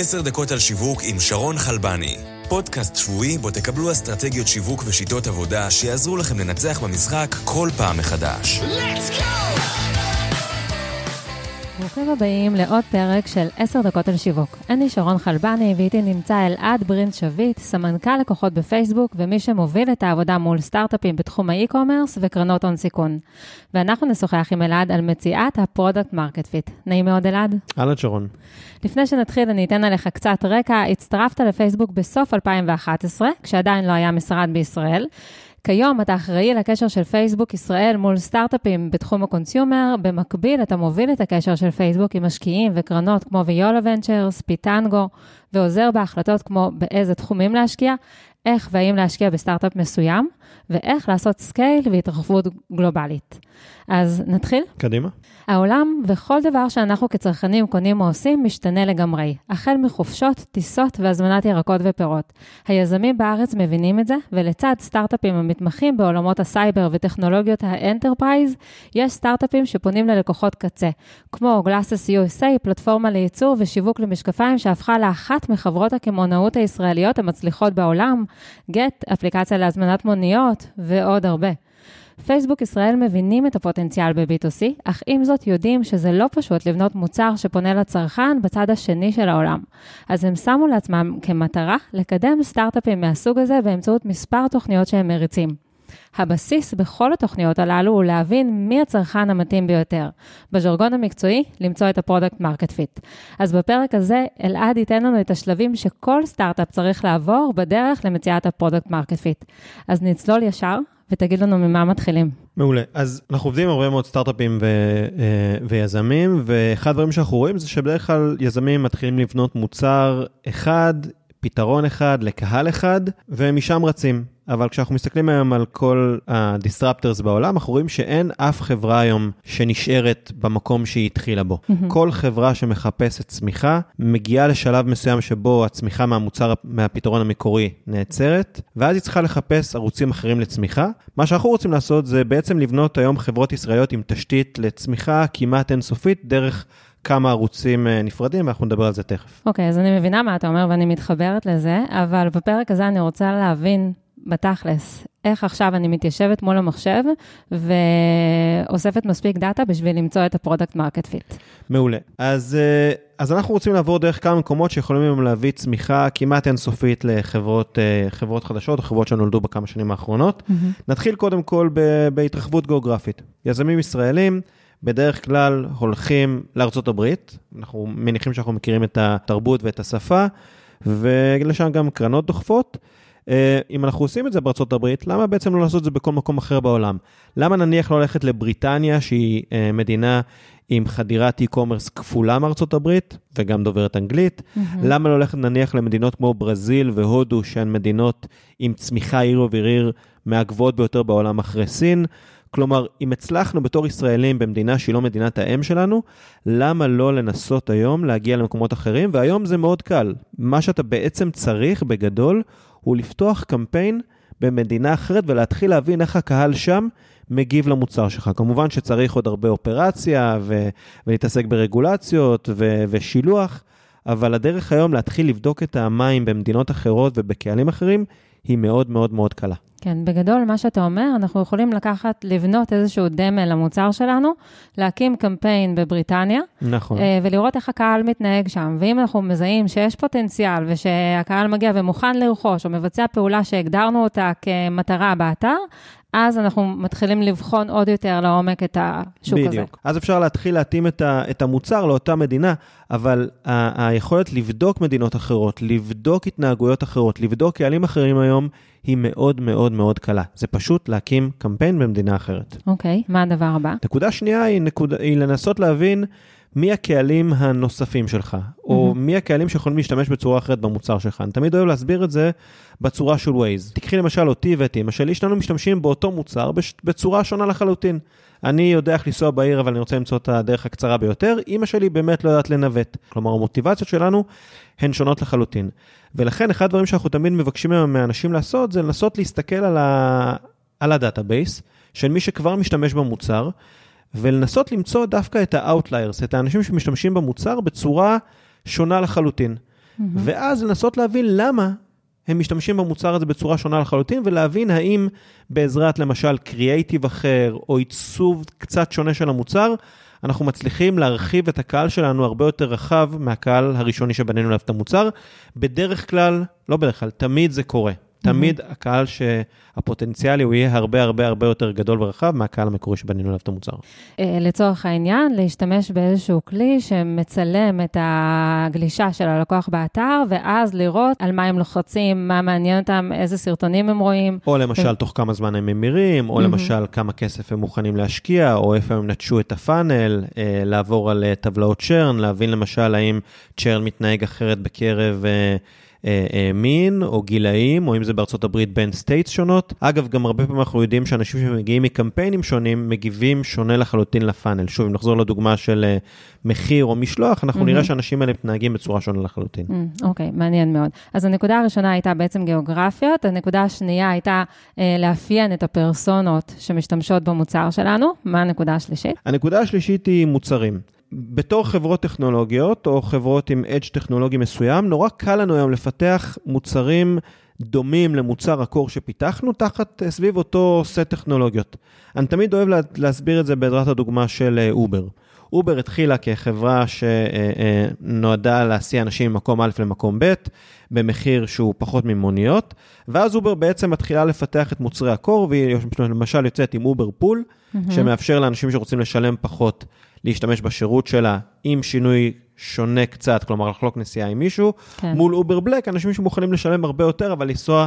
עשר דקות על שיווק עם שרון חלבני. פודקאסט שבועי בו תקבלו אסטרטגיות שיווק ושיטות עבודה שיעזרו לכם לנצח במשחק כל פעם מחדש. Let's go! ברוכים הבאים לעוד פרק של 10 דקות על שיווק. אני שרון חלבני ואיתי נמצא אלעד ברינדט שביט, סמנכ"ל לקוחות בפייסבוק ומי שמוביל את העבודה מול סטארט-אפים בתחום ה e-commerce וקרנות הון סיכון. ואנחנו נשוחח עם אלעד על מציאת ה product market fit. נעים מאוד אלעד. אהלן שרון. לפני שנתחיל אני אתן עליך קצת רקע. הצטרפת לפייסבוק בסוף 2011, כשעדיין לא היה משרד בישראל. כיום אתה אחראי לקשר של פייסבוק ישראל מול סטארט-אפים בתחום ה consumer, במקביל אתה מוביל את הקשר של פייסבוק עם משקיעים וקרנות כמו Viola Ventures, פיטנגו, ועוזר בהחלטות כמו באיזה תחומים להשקיע, איך והאם להשקיע בסטארט-אפ מסוים, ואיך לעשות scale והתרחבות גלובלית. אז נתחיל? קדימה. העולם וכל דבר שאנחנו כצרכנים קונים או עושים משתנה לגמרי, החל מחופשות, טיסות והזמנת ירקות ופירות. היזמים בארץ מבינים את זה, ולצד סטארט-אפים המתמחים בעולמות הסייבר וטכנולוגיות ה enterprise, יש סטארט-אפים שפונים ללקוחות קצה, כמו GlassesUSA, פלטפורמה לייצור ושיווק למשקפיים שהפכה לאחת מחברות הקמעונאות הישראליות המצליחות בעולם, גט, אפליקציה להזמנת מוניות ועוד הרבה. פייסבוק ישראל מבינים את הפוטנציאל ב-B2C, אך עם זאת יודעים שזה לא פשוט לבנות מוצר שפונה לצרכן בצד השני של העולם. אז הם שמו לעצמם כמטרה לקדם סטארט-אפים מהסוג הזה באמצעות מספר תוכניות שהם מריצים. הבסיס בכל התוכניות הללו הוא להבין מי הצרכן המתאים ביותר. בז'רגון המקצועי, למצוא את ה product market fit. אז בפרק הזה, אלעד ייתן לנו את השלבים שכל סטארט-אפ צריך לעבור בדרך למציאת ה product market fit. אז נצלול ישר ותגיד לנו ממה מתחילים. מעולה. אז אנחנו עובדים עם הרבה מאוד סטארט-אפים ו- אה, ויזמים, ואחד הדברים שאנחנו רואים זה שבדרך כלל יזמים מתחילים לבנות מוצר אחד, פתרון אחד לקהל אחד, ומשם רצים. אבל כשאנחנו מסתכלים היום על כל ה-disruptors בעולם, אנחנו רואים שאין אף חברה היום שנשארת במקום שהיא התחילה בו. Mm-hmm. כל חברה שמחפשת צמיחה, מגיעה לשלב מסוים שבו הצמיחה מהמוצר, מהפתרון המקורי נעצרת, ואז היא צריכה לחפש ערוצים אחרים לצמיחה. מה שאנחנו רוצים לעשות זה בעצם לבנות היום חברות ישראליות עם תשתית לצמיחה כמעט אינסופית דרך... כמה ערוצים אה, נפרדים, ואנחנו נדבר על זה תכף. אוקיי, okay, אז אני מבינה מה אתה אומר ואני מתחברת לזה, אבל בפרק הזה אני רוצה להבין בתכלס, איך עכשיו אני מתיישבת מול המחשב ואוספת מספיק דאטה בשביל למצוא את ה product market fit. מעולה. אז, אה, אז אנחנו רוצים לעבור דרך כמה מקומות שיכולים היום להביא צמיחה כמעט אינסופית לחברות אה, חדשות או חברות שנולדו בכמה שנים האחרונות. Mm-hmm. נתחיל קודם כל בהתרחבות גיאוגרפית. יזמים ישראלים, בדרך כלל הולכים לארצות הברית, אנחנו מניחים שאנחנו מכירים את התרבות ואת השפה, ולשם גם קרנות דוחפות. אה, אם אנחנו עושים את זה בארצות הברית, למה בעצם לא לעשות את זה בכל מקום אחר בעולם? למה נניח לא ללכת לבריטניה, שהיא אה, מדינה עם חדירת e-commerce כפולה מארצות הברית, וגם דוברת אנגלית? Mm-hmm. למה לא ללכת נניח למדינות כמו ברזיל והודו, שהן מדינות עם צמיחה עיר ובעיר מהגבוהות ביותר בעולם אחרי סין? כלומר, אם הצלחנו בתור ישראלים במדינה שהיא לא מדינת האם שלנו, למה לא לנסות היום להגיע למקומות אחרים? והיום זה מאוד קל. מה שאתה בעצם צריך בגדול הוא לפתוח קמפיין במדינה אחרת ולהתחיל להבין איך הקהל שם מגיב למוצר שלך. כמובן שצריך עוד הרבה אופרציה ו- ולהתעסק ברגולציות ו- ושילוח, אבל הדרך היום להתחיל לבדוק את המים במדינות אחרות ובקהלים אחרים היא מאוד מאוד מאוד קלה. כן, בגדול, מה שאתה אומר, אנחנו יכולים לקחת, לבנות איזשהו דמה למוצר שלנו, להקים קמפיין בבריטניה, נכון. אה, ולראות איך הקהל מתנהג שם. ואם אנחנו מזהים שיש פוטנציאל ושהקהל מגיע ומוכן לרכוש, או מבצע פעולה שהגדרנו אותה כמטרה באתר, אז אנחנו מתחילים לבחון עוד יותר לעומק את השוק בדיוק. הזה. בדיוק. אז אפשר להתחיל להתאים את, ה, את המוצר לאותה מדינה, אבל ה, היכולת לבדוק מדינות אחרות, לבדוק התנהגויות אחרות, לבדוק קהלים אחרים היום, היא מאוד מאוד מאוד קלה. זה פשוט להקים קמפיין במדינה אחרת. אוקיי, מה הדבר הבא? נקודה שנייה היא, נקוד, היא לנסות להבין מי הקהלים הנוספים שלך, או mm-hmm. מי הקהלים שיכולים להשתמש בצורה אחרת במוצר שלך. אני תמיד אוהב להסביר את זה בצורה של Waze. תקחי למשל אותי ואת אמא שלי, שנינו משתמשים באותו מוצר בצורה שונה לחלוטין. אני יודע איך לנסוע בעיר, אבל אני רוצה למצוא את הדרך הקצרה ביותר. אמא שלי באמת לא יודעת לנווט. כלומר, המוטיבציות שלנו הן שונות לחלוטין. ולכן, אחד הדברים שאנחנו תמיד מבקשים מאנשים לעשות, זה לנסות להסתכל על, ה... על ה database של מי שכבר משתמש במוצר, ולנסות למצוא דווקא את ה-outliers, את האנשים שמשתמשים במוצר בצורה שונה לחלוטין. ואז לנסות להבין למה הם משתמשים במוצר הזה בצורה שונה לחלוטין, ולהבין האם בעזרת למשל קריאייטיב אחר, או עיצוב קצת שונה של המוצר, אנחנו מצליחים להרחיב את הקהל שלנו הרבה יותר רחב מהקהל הראשוני שבנינו עליו את המוצר. בדרך כלל, לא בדרך כלל, תמיד זה קורה. תמיד הקהל שהפוטנציאלי הוא יהיה הרבה הרבה הרבה יותר גדול ורחב מהקהל המקורי שבנינו עליו את המוצר. אה, לצורך העניין, להשתמש באיזשהו כלי שמצלם את הגלישה של הלקוח באתר, ואז לראות על מה הם לוחצים, מה מעניין אותם, איזה סרטונים הם רואים. או למשל, תוך כמה זמן הם ממירים, או למשל, כמה כסף הם מוכנים להשקיע, או איפה הם נטשו את ה funnel, אה, לעבור על אה, טבלאות churn, להבין למשל האם churn מתנהג אחרת בקרב... אה, אה, מין או גילאים, או אם זה בארצות הברית בין states שונות. אגב, גם הרבה פעמים אנחנו יודעים שאנשים שמגיעים מקמפיינים שונים, מגיבים שונה לחלוטין ל funnel. שוב, אם נחזור לדוגמה של אה, מחיר או משלוח, אנחנו mm-hmm. נראה שהאנשים האלה מתנהגים בצורה שונה לחלוטין. אוקיי, mm, okay, מעניין מאוד. אז הנקודה הראשונה הייתה בעצם גיאוגרפיות, הנקודה השנייה הייתה אה, לאפיין את הפרסונות שמשתמשות במוצר שלנו. מה הנקודה השלישית? הנקודה השלישית היא מוצרים. בתור חברות טכנולוגיות, או חברות עם edge טכנולוגי מסוים, נורא קל לנו היום לפתח מוצרים דומים למוצר ה core שפיתחנו, תחת, אה, סביב אותו סט טכנולוגיות. אני תמיד אוהב להסביר את זה בעזרת הדוגמה של אובר. אה, אובר התחילה כחברה שנועדה להסיע אנשים ממקום א' למקום ב', במחיר שהוא פחות ממוניות, ואז אובר בעצם מתחילה לפתח את מוצרי ה core, והיא למשל יוצאת עם Uber Pool, mm-hmm. שמאפשר לאנשים שרוצים לשלם פחות להשתמש בשירות שלה עם שינוי שונה קצת, כלומר לחלוק נסיעה עם מישהו, כן. מול Uber Black, אנשים שמוכנים לשלם הרבה יותר, אבל לנסוע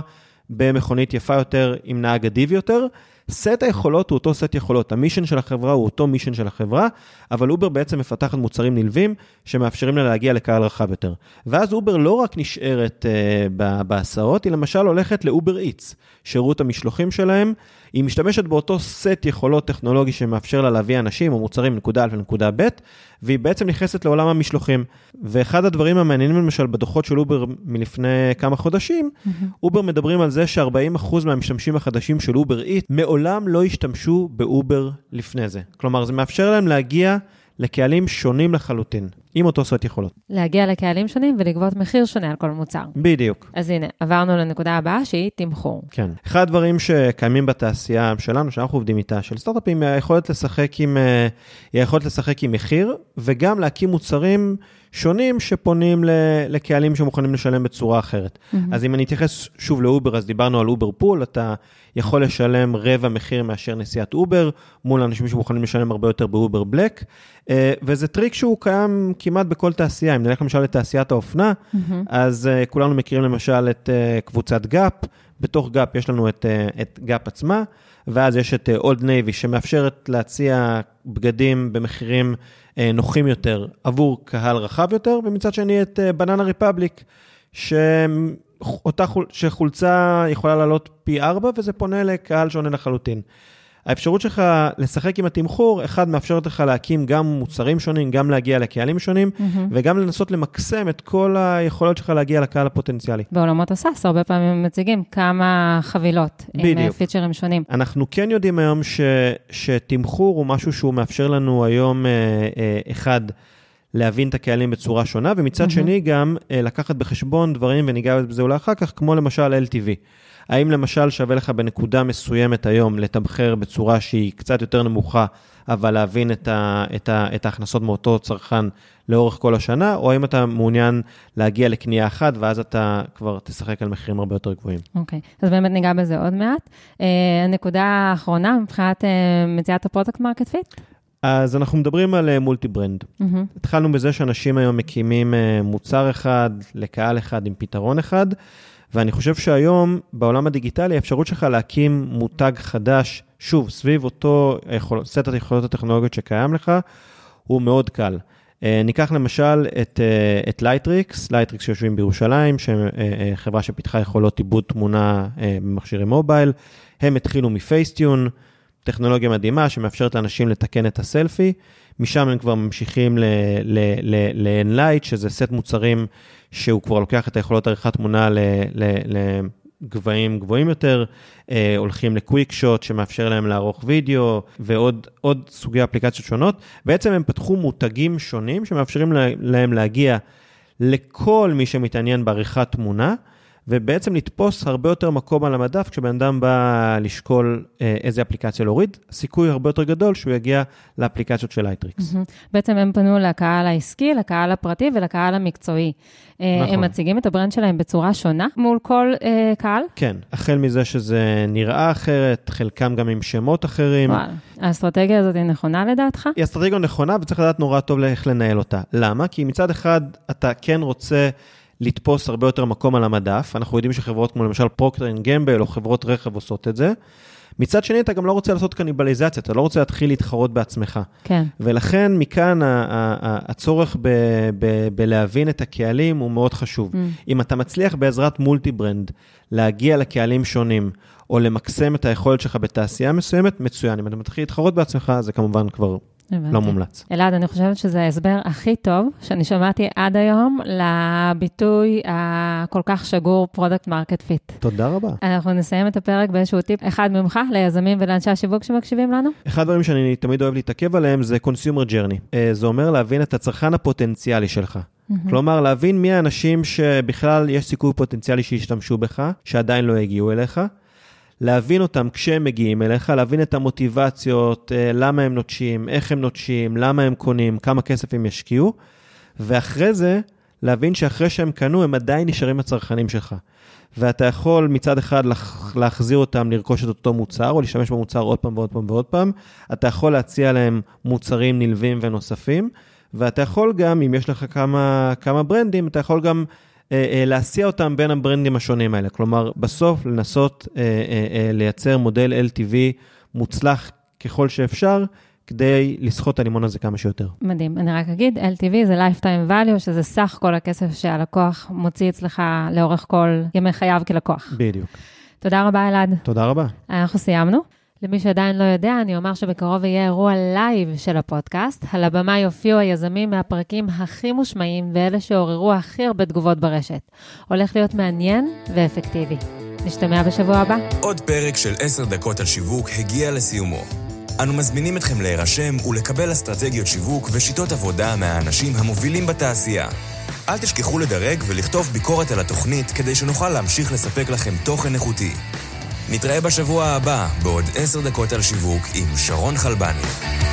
במכונית יפה יותר עם נהג אדיב יותר. סט היכולות הוא אותו סט יכולות, ה mission של החברה הוא אותו mission של החברה, אבל אובר בעצם מפתחת מוצרים נלווים שמאפשרים לה להגיע לקהל רחב יותר. ואז אובר לא רק נשארת uh, בהסעות, היא למשל הולכת ל Uber Eats, שירות המשלוחים שלהם, היא משתמשת באותו סט יכולות טכנולוגי שמאפשר לה להביא אנשים או מוצרים מנקודה א' לנקודה ב', והיא בעצם נכנסת לעולם המשלוחים. ואחד הדברים המעניינים למשל בדוחות של אובר מלפני כמה חודשים, mm-hmm. אובר מדברים על זה ש-40% מהמשתמשים החדשים של Uber Eats מעולם לא השתמשו באובר לפני זה. כלומר, זה מאפשר להם להגיע לקהלים שונים לחלוטין, עם אותו סט יכולות. להגיע לקהלים שונים ולגבות מחיר שונה על כל מוצר. בדיוק. אז הנה, עברנו לנקודה הבאה שהיא תמחור. כן. אחד הדברים שקיימים בתעשייה שלנו, שאנחנו עובדים איתה, של סטארט-אפים, היא היכולת לשחק עם, אה, היכולת לשחק עם מחיר, וגם להקים מוצרים שונים שפונים לקהלים שמוכנים לשלם בצורה אחרת. Mm-hmm. אז אם אני אתייחס שוב לאובר, אז דיברנו על Uber Pool, אתה יכול לשלם רבע מחיר מאשר נסיעת אובר, מול אנשים שמוכנים לשלם הרבה יותר ב Uber Black, אה, וזה טריק שהוא קיים כמעט בכל תעשייה. אם נלך למשל לתעשיית האופנה, mm-hmm. אז אה, כולנו מכירים למשל את אה, קבוצת Gap, בתוך Gap יש לנו את, את גאפ עצמה, ואז יש את Old Navy שמאפשרת להציע בגדים במחירים נוחים יותר עבור קהל רחב יותר, ומצד שני את Banana Republic, שאותה חול, שחולצה יכולה לעלות פי ארבע, וזה פונה לקהל שונה לחלוטין. האפשרות שלך לשחק עם התמחור, אחד, מאפשרת לך להקים גם מוצרים שונים, גם להגיע לקהלים שונים, mm-hmm. וגם לנסות למקסם את כל היכולות שלך להגיע לקהל הפוטנציאלי. בעולמות הסאס, הרבה פעמים מציגים כמה חבילות בדיוק. עם פיצ'רים שונים. אנחנו כן יודעים היום ש, שתמחור הוא משהו שהוא מאפשר לנו היום, אה, אה, אחד, להבין את הקהלים בצורה שונה, ומצד mm-hmm. שני גם אה, לקחת בחשבון דברים, וניגע בזה אולי אחר כך, כמו למשל LTV. האם למשל שווה לך בנקודה מסוימת היום לתמחר בצורה שהיא קצת יותר נמוכה, אבל להבין את, ה, את, ה, את ההכנסות מאותו צרכן לאורך כל השנה, או האם אתה מעוניין להגיע לקנייה אחת, ואז אתה כבר תשחק על מחירים הרבה יותר גבוהים. אוקיי, okay. אז באמת ניגע בזה עוד מעט. Uh, הנקודה האחרונה, מבחינת uh, מציאת ה product market fit? אז אנחנו מדברים על multi brand. Mm-hmm. התחלנו בזה שאנשים היום מקימים uh, מוצר אחד לקהל אחד עם פתרון אחד. ואני חושב שהיום, בעולם הדיגיטלי, האפשרות שלך להקים מותג חדש, שוב, סביב אותו יכול, סט היכולות הטכנולוגיות שקיים לך, הוא מאוד קל. Uh, ניקח למשל את, uh, את Lightricks, Lightricks שיושבים בירושלים, חברה שפיתחה יכולות עיבוד תמונה במכשירי מובייל. הם התחילו מ Facetune, טכנולוגיה מדהימה שמאפשרת לאנשים לתקן את הסלפי. משם הם כבר ממשיכים ל-Enlight, שזה סט מוצרים שהוא כבר לוקח את היכולות עריכת תמונה לגבהים גבוהים יותר, אה, הולכים לקוויק שוט שמאפשר להם לערוך וידאו ועוד סוגי אפליקציות שונות. בעצם הם פתחו מותגים שונים שמאפשרים להם להגיע לכל מי שמתעניין בעריכת תמונה, ובעצם לתפוס הרבה יותר מקום על המדף כשבן אדם בא לשקול אה, איזה אפליקציה להוריד, סיכוי הרבה יותר גדול שהוא יגיע לאפליקציות של Lightricks. בעצם הם פנו לקהל העסקי, לקהל הפרטי ולקהל המקצועי. אה, נכון. הם מציגים את ה brand שלהם בצורה שונה מול כל אה, קהל? כן, החל מזה שזה נראה אחרת, חלקם גם עם שמות אחרים. וואלה. האסטרטגיה הזאת היא נכונה לדעתך? היא אסטרטגיה נכונה וצריך לדעת נורא טוב איך לנהל אותה. למה? כי מצד אחד אתה כן רוצה לתפוס הרבה יותר מקום על המדף, אנחנו יודעים שחברות כמו למשל Procter and Gamble או חברות רכב עושות את זה. מצד שני, אתה גם לא רוצה לעשות קניבליזציה, אתה לא רוצה להתחיל להתחרות בעצמך. כן. ולכן מכאן הצורך ב- ב- בלהבין את הקהלים הוא מאוד חשוב. Mm. אם אתה מצליח בעזרת multi brand להגיע לקהלים שונים, או למקסם את היכולת שלך בתעשייה מסוימת, מצוין. אם אתה מתחיל להתחרות בעצמך, זה כמובן כבר הבנתי. לא מומלץ. אלעד, אני חושבת שזה ההסבר הכי טוב שאני שמעתי עד היום לביטוי הכל כך שגור product market fit. תודה רבה. אנחנו נסיים את הפרק באיזשהו טיפ אחד ממך ליזמים ולאנשי השיווק שמקשיבים לנו. אחד הדברים שאני תמיד אוהב להתעכב עליהם זה consumer journey. אה, זה אומר להבין את הצרכן הפוטנציאלי שלך. כלומר, להבין מי האנשים שבכלל יש סיכוי פוטנציאלי שישתמשו בך, שעדיין לא הגיעו אליך. להבין אותם כשהם מגיעים אליך, להבין את המוטיבציות, אה, למה הם נוטשים, איך הם נוטשים, למה הם קונים, כמה כסף הם ישקיעו, ואחרי זה, להבין שאחרי שהם קנו, הם עדיין נשארים הצרכנים שלך. ואתה יכול מצד אחד להחזיר אותם לרכוש את אותו מוצר, או להשתמש במוצר עוד פעם ועוד פעם ועוד פעם. אתה יכול להציע להם מוצרים נלווים ונוספים, ואתה יכול גם, אם יש לך כמה, כמה ברנדים, אתה יכול גם להסיע אותם בין הברנדים השונים האלה. כלומר, בסוף לנסות אה, אה, אה, לייצר מודל LTV מוצלח ככל שאפשר, כדי לסחוט את הלימון הזה כמה שיותר. מדהים. אני רק אגיד, LTV זה lifetime value, שזה סך כל הכסף שהלקוח מוציא אצלך לאורך כל ימי חייו כלקוח. בדיוק. תודה רבה, אלעד. תודה רבה. אנחנו סיימנו. למי שעדיין לא יודע, אני אומר שבקרוב יהיה אירוע live של הפודקאסט. על הבמה יופיעו היזמים מהפרקים הכי מושמעים ואלה שעוררו הכי הרבה תגובות ברשת. הולך להיות מעניין ואפקטיבי. נשתמע בשבוע הבא. עוד פרק של עשר דקות על שיווק הגיע לסיומו. אנו מזמינים אתכם להירשם ולקבל אסטרטגיות שיווק ושיטות עבודה מהאנשים המובילים בתעשייה. אל תשכחו לדרג ולכתוב ביקורת על התוכנית כדי שנוכל להמשיך לספק לכם תוכן איכותי. נתראה בשבוע הבא בעוד עשר דקות על שיווק עם שרון חלבני.